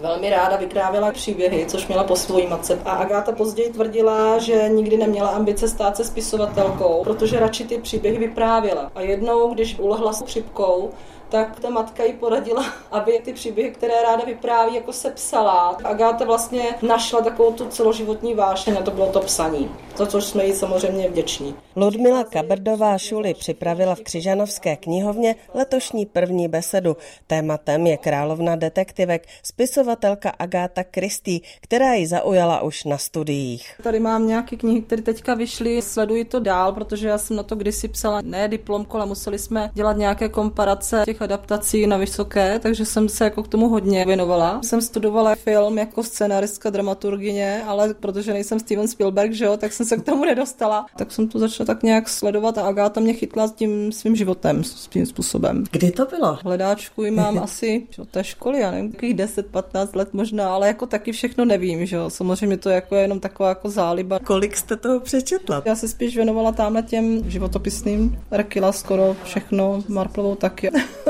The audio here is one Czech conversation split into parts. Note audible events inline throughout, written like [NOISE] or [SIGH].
Velmi ráda vyprávěla příběhy, což měla po svojí matce. A Agáta později tvrdila, že nikdy neměla ambice stát se spisovatelkou, protože radši ty příběhy vyprávěla. A jednou, když ulehla s chřipkou, tak ta matka jí poradila, [LAUGHS] aby ty příběhy, které ráda vypráví, jako se psala. Agáta vlastně našla takovou tu celoživotní vášeň a to bylo to psaní, za což jsme jí samozřejmě vděční. Ludmila Kabrdová Šuly připravila v Křižanovské knihovně letošní první besedu. Tématem je královna detektivek, spisovatelka Agáta Kristý, která ji zaujala už na studiích. Tady mám nějaké knihy, které teďka vyšly, sleduji to dál, protože já jsem na to kdysi psala ne diplomku, ale museli jsme dělat nějaké komparace těch adaptací na vysoké, takže jsem se jako k tomu hodně věnovala. Jsem studovala film jako scenaristka, dramaturgině, ale protože nejsem Steven Spielberg, že jo, tak jsem se k tomu nedostala. Tak jsem to začala tak nějak sledovat a Agáta mě chytla s tím svým životem, s tím způsobem. Kdy to bylo? Hledáčku mám [LAUGHS] asi od té školy, já nevím, 10-15 let možná, ale jako taky všechno nevím, že jo. Samozřejmě to jako je jenom taková jako záliba. Kolik jste toho přečetla? Já se spíš věnovala tamhle těm životopisným, Rekila skoro všechno, Marplovou taky. [LAUGHS]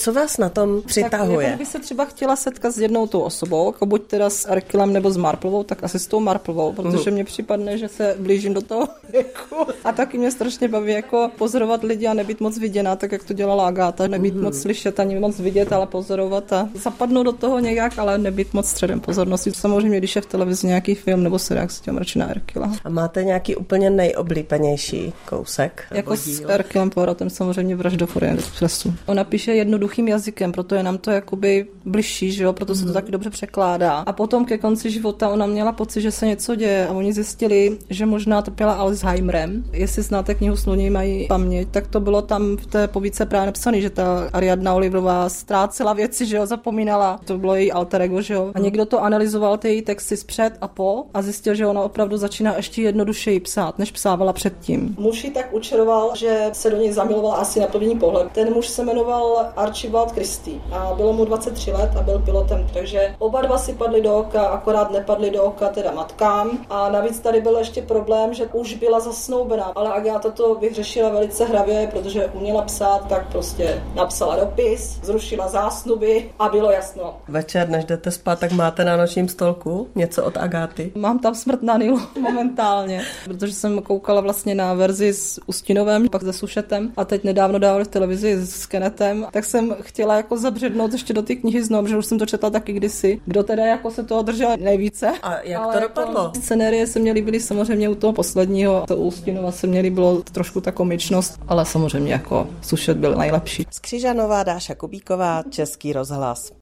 Co vás na tom přitahuje? Tak, by se třeba chtěla setkat s jednou tou osobou, jako buď teda s Arkilem nebo s Marplovou, tak asi s tou Marplovou, protože mně připadne, že se blížím do toho [LAUGHS] věku. A taky mě strašně baví jako pozorovat lidi a nebýt moc viděna, tak jak to dělala Agáta, nebýt mm. moc slyšet ani moc vidět, ale pozorovat a zapadnout do toho nějak, ale nebýt moc středem pozornosti. Samozřejmě, když je v televizi nějaký film nebo seriál, se těm radši na Arkila. A máte nějaký úplně nejoblíbenější kousek? Jako s Arkilem Poiratem samozřejmě Vraždu Orient Expressu. Ona píše jednoduchým jazykem, proto je nám to jakoby bližší, že jo, proto se to mhm. taky dobře překládá. A potom ke konci života ona měla pocit, že se něco děje a oni zjistili, že možná trpěla Alzheimerem. Jestli znáte knihu Sluní mají paměť, tak to bylo tam v té povídce právě napsané, že ta Ariadna Oliverová ztrácela věci, že jo, zapomínala. To bylo její alter ego, že jo. A někdo to analyzoval ty její texty zpřed a po a zjistil, že ona opravdu začíná ještě jednodušeji psát, než psávala předtím. Muž ji tak učaroval, že se do něj zamiloval asi na první pohled. Ten muž se jmenoval Archibald Christie a bylo mu 23 let a byl pilotem, takže oba dva si padli do oka, akorát nepadli do oka teda matkám a navíc tady byl ještě problém, že už byla zasnoubená, ale Agáta to vyřešila velice hravě, protože uměla psát, tak prostě napsala dopis, zrušila zásnuby a bylo jasno. Večer, než jdete spát, tak máte na nočním stolku něco od Agáty? Mám tam smrt na Nilu [LAUGHS] momentálně, protože jsem koukala vlastně na verzi s Ustinovem, pak se Sušetem a teď nedávno dávali v televizi s Kenetem, tak jsem chtěla jako zabřednout ještě do té knihy znovu, že už jsem to četla taky kdysi. Kdo teda jako se toho držel nejvíce. A jak Ale to jako dopadlo? Jako scenérie se mě líbily samozřejmě u toho posledního, to Ústinova se mě líbilo trošku ta komičnost, ale samozřejmě jako Sušet byl nejlepší. Skřižanová Dáša Kubíková, Český rozhlas.